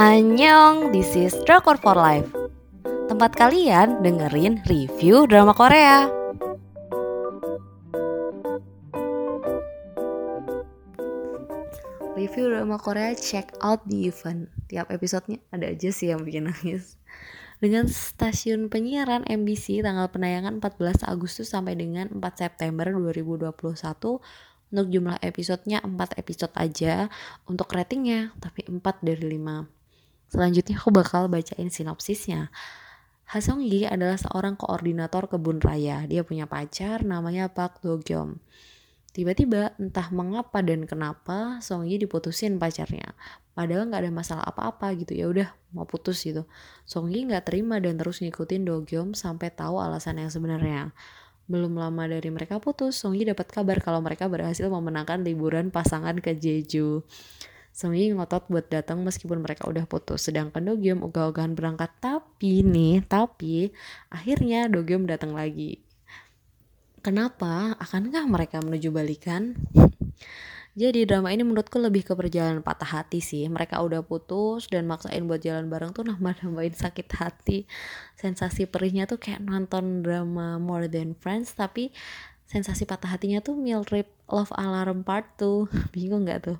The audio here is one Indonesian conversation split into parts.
Annyeong, this is Drakor for Life. Tempat kalian dengerin review drama Korea. Review drama Korea check out the event. Tiap episodenya ada aja sih yang bikin nangis. Dengan stasiun penyiaran MBC tanggal penayangan 14 Agustus sampai dengan 4 September 2021 untuk jumlah episodenya 4 episode aja untuk ratingnya tapi 4 dari 5 Selanjutnya aku bakal bacain sinopsisnya. Hasong Yi adalah seorang koordinator kebun raya. Dia punya pacar namanya Pak Do Gyom. Tiba-tiba entah mengapa dan kenapa Song Yi diputusin pacarnya. Padahal nggak ada masalah apa-apa gitu ya udah mau putus gitu. Song Yi nggak terima dan terus ngikutin Do Gyom sampai tahu alasan yang sebenarnya. Belum lama dari mereka putus, Song Yi dapat kabar kalau mereka berhasil memenangkan liburan pasangan ke Jeju. Yi ngotot buat datang meskipun mereka udah putus. Sedangkan Dogyom ogah-ogahan berangkat. Tapi nih, tapi akhirnya Dogyom datang lagi. Kenapa? Akankah mereka menuju balikan? Jadi drama ini menurutku lebih ke perjalanan patah hati sih. Mereka udah putus dan maksain buat jalan bareng tuh nambah-nambahin sakit hati. Sensasi perihnya tuh kayak nonton drama More Than Friends tapi sensasi patah hatinya tuh mirip Love Alarm Part 2. Bingung gak tuh?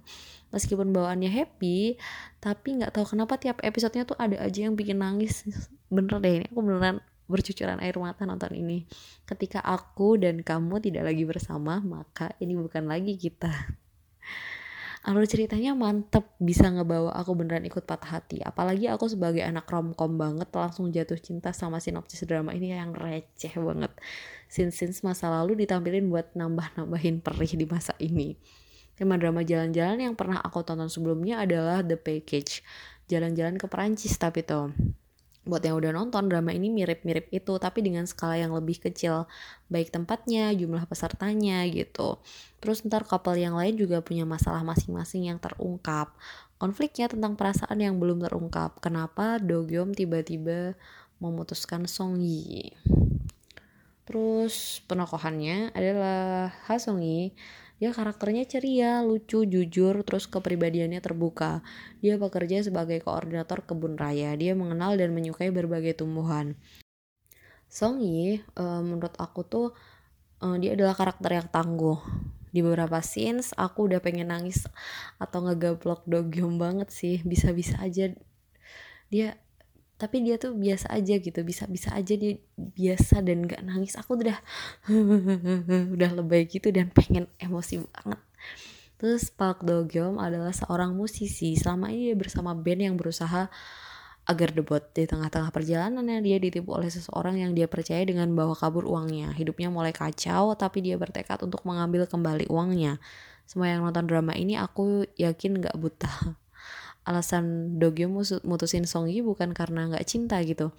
meskipun bawaannya happy tapi nggak tahu kenapa tiap episodenya tuh ada aja yang bikin nangis bener deh ini aku beneran bercucuran air mata nonton ini ketika aku dan kamu tidak lagi bersama maka ini bukan lagi kita alur ceritanya mantep bisa ngebawa aku beneran ikut patah hati apalagi aku sebagai anak romcom banget langsung jatuh cinta sama sinopsis drama ini yang receh banget scene-scenes masa lalu ditampilin buat nambah-nambahin perih di masa ini Tema drama jalan-jalan yang pernah aku tonton sebelumnya adalah The Package. Jalan-jalan ke Perancis tapi tuh. Buat yang udah nonton drama ini mirip-mirip itu tapi dengan skala yang lebih kecil. Baik tempatnya, jumlah pesertanya gitu. Terus ntar couple yang lain juga punya masalah masing-masing yang terungkap. Konfliknya tentang perasaan yang belum terungkap. Kenapa Do Gyeom tiba-tiba memutuskan Song Yi. Terus penokohannya adalah Ha Song Yi dia karakternya ceria, lucu, jujur, terus kepribadiannya terbuka. Dia bekerja sebagai koordinator kebun raya. Dia mengenal dan menyukai berbagai tumbuhan. Song Yi, uh, menurut aku tuh uh, dia adalah karakter yang tangguh. Di beberapa scenes aku udah pengen nangis atau ngegablok dogyom banget sih. Bisa-bisa aja dia tapi dia tuh biasa aja gitu bisa bisa aja dia biasa dan gak nangis. Aku udah udah lebay gitu dan pengen emosi banget. Terus Park Do Gyeom adalah seorang musisi. Selama ini dia bersama band yang berusaha agar debut di tengah-tengah perjalanannya. Dia ditipu oleh seseorang yang dia percaya dengan bawa kabur uangnya. Hidupnya mulai kacau tapi dia bertekad untuk mengambil kembali uangnya. Semua yang nonton drama ini aku yakin gak buta alasan Dogyom mutusin Song Yi bukan karena nggak cinta gitu.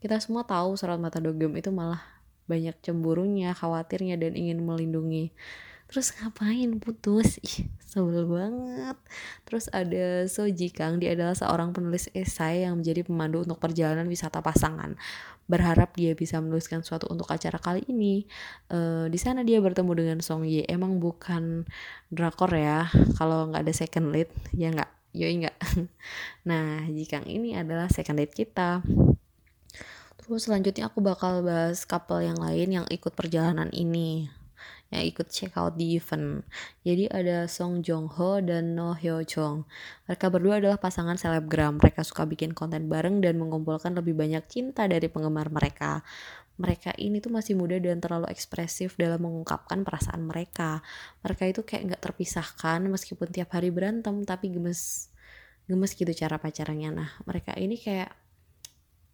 Kita semua tahu sorot mata Dogyom itu malah banyak cemburunya khawatirnya dan ingin melindungi. Terus ngapain? Putus. Ih sebel banget. Terus ada So Ji Kang dia adalah seorang penulis esai yang menjadi pemandu untuk perjalanan wisata pasangan. Berharap dia bisa menuliskan suatu untuk acara kali ini. Uh, di sana dia bertemu dengan Song Ye emang bukan drakor ya kalau nggak ada second lead ya nggak yoi enggak nah jika ini adalah second date kita terus selanjutnya aku bakal bahas couple yang lain yang ikut perjalanan ini yang ikut check out di event. Jadi ada Song Jong Ho dan No Hyo Jong. Mereka berdua adalah pasangan selebgram. Mereka suka bikin konten bareng dan mengumpulkan lebih banyak cinta dari penggemar mereka mereka ini tuh masih muda dan terlalu ekspresif dalam mengungkapkan perasaan mereka. Mereka itu kayak nggak terpisahkan meskipun tiap hari berantem tapi gemes gemes gitu cara pacarannya. Nah mereka ini kayak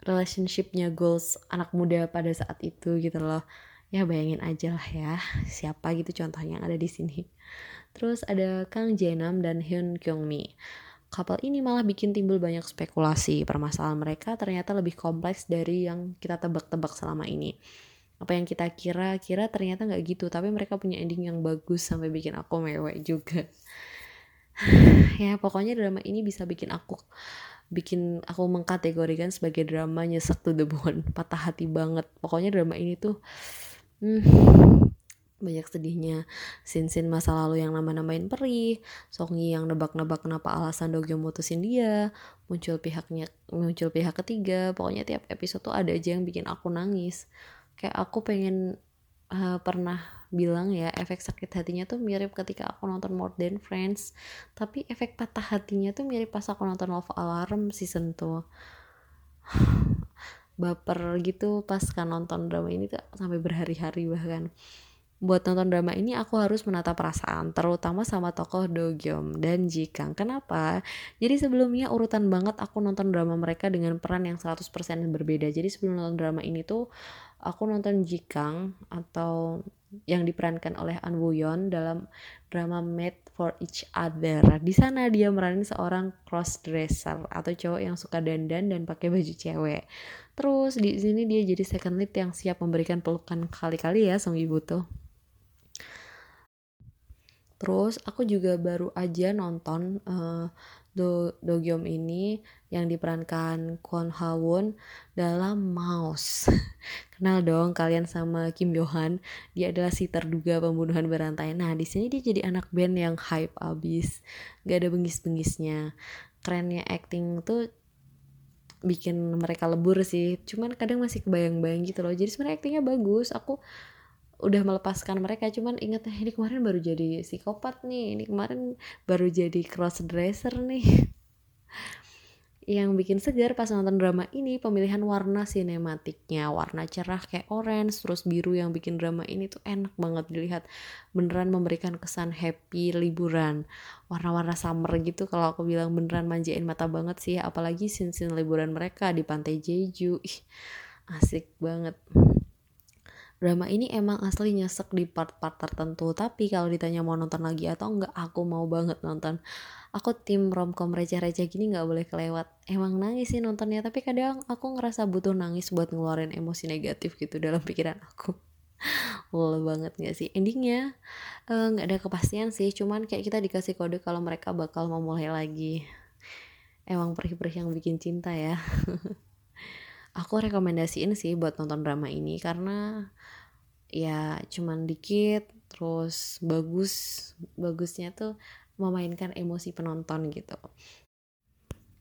relationshipnya goals anak muda pada saat itu gitu loh. Ya bayangin aja lah ya siapa gitu contohnya yang ada di sini. Terus ada Kang Jenam dan Hyun Kyung Mi couple ini malah bikin timbul banyak spekulasi. Permasalahan mereka ternyata lebih kompleks dari yang kita tebak-tebak selama ini. Apa yang kita kira-kira ternyata nggak gitu, tapi mereka punya ending yang bagus sampai bikin aku mewek juga. ya pokoknya drama ini bisa bikin aku bikin aku mengkategorikan sebagai drama nyesek to the patah hati banget pokoknya drama ini tuh hmm, banyak sedihnya. Sin-sin masa lalu yang nambah-nambahin perih Songi yang nebak-nebak kenapa alasan Dogyo mutusin dia muncul pihaknya muncul pihak ketiga. Pokoknya tiap episode tuh ada aja yang bikin aku nangis. Kayak aku pengen uh, pernah bilang ya efek sakit hatinya tuh mirip ketika aku nonton More Than Friends tapi efek patah hatinya tuh mirip pas aku nonton Love Alarm season tuh baper gitu pas kan nonton drama ini tuh sampai berhari-hari bahkan buat nonton drama ini aku harus menata perasaan terutama sama tokoh Do Gyeom dan Ji Kang. Kenapa? Jadi sebelumnya urutan banget aku nonton drama mereka dengan peran yang 100% berbeda. Jadi sebelum nonton drama ini tuh aku nonton Ji Kang atau yang diperankan oleh An Woo Yeon dalam drama Made for Each Other. Di sana dia meranin seorang cross dresser atau cowok yang suka dandan dan pakai baju cewek. Terus di sini dia jadi second lead yang siap memberikan pelukan kali-kali ya Song Ibu tuh. Terus aku juga baru aja nonton uh, Do ini yang diperankan Kwon Hawon dalam Mouse. Kenal dong kalian sama Kim Yohan. Dia adalah si terduga pembunuhan berantai. Nah, di sini dia jadi anak band yang hype abis. Gak ada bengis-bengisnya. Kerennya acting tuh bikin mereka lebur sih. Cuman kadang masih kebayang-bayang gitu loh. Jadi sebenarnya actingnya bagus. Aku udah melepaskan mereka. Cuman inget ini kemarin baru jadi psikopat nih. Ini kemarin baru jadi cross dresser nih. Yang bikin segar pas nonton drama ini pemilihan warna sinematiknya. Warna cerah kayak orange terus biru yang bikin drama ini tuh enak banget dilihat. Beneran memberikan kesan happy liburan. Warna-warna summer gitu kalau aku bilang beneran manjain mata banget sih apalagi sin-sin liburan mereka di pantai Jeju. Ih, asik banget drama ini emang asli nyesek di part-part tertentu tapi kalau ditanya mau nonton lagi atau enggak aku mau banget nonton. Aku tim romcom receh-receh gini nggak boleh kelewat. Emang nangis sih nontonnya tapi kadang aku ngerasa butuh nangis buat ngeluarin emosi negatif gitu dalam pikiran aku. Lol banget gak sih? Endingnya eh, nggak uh, ada kepastian sih cuman kayak kita dikasih kode kalau mereka bakal memulai lagi. Emang perih-perih yang bikin cinta ya. Aku rekomendasiin sih buat nonton drama ini karena ya cuman dikit terus bagus bagusnya tuh memainkan emosi penonton gitu.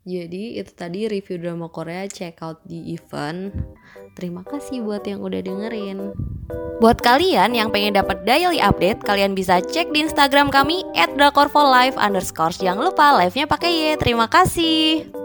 Jadi itu tadi review drama Korea check out di event. Terima kasih buat yang udah dengerin. Buat kalian yang pengen dapat daily update kalian bisa cek di instagram kami underscore. Jangan lupa live nya pakai y. Terima kasih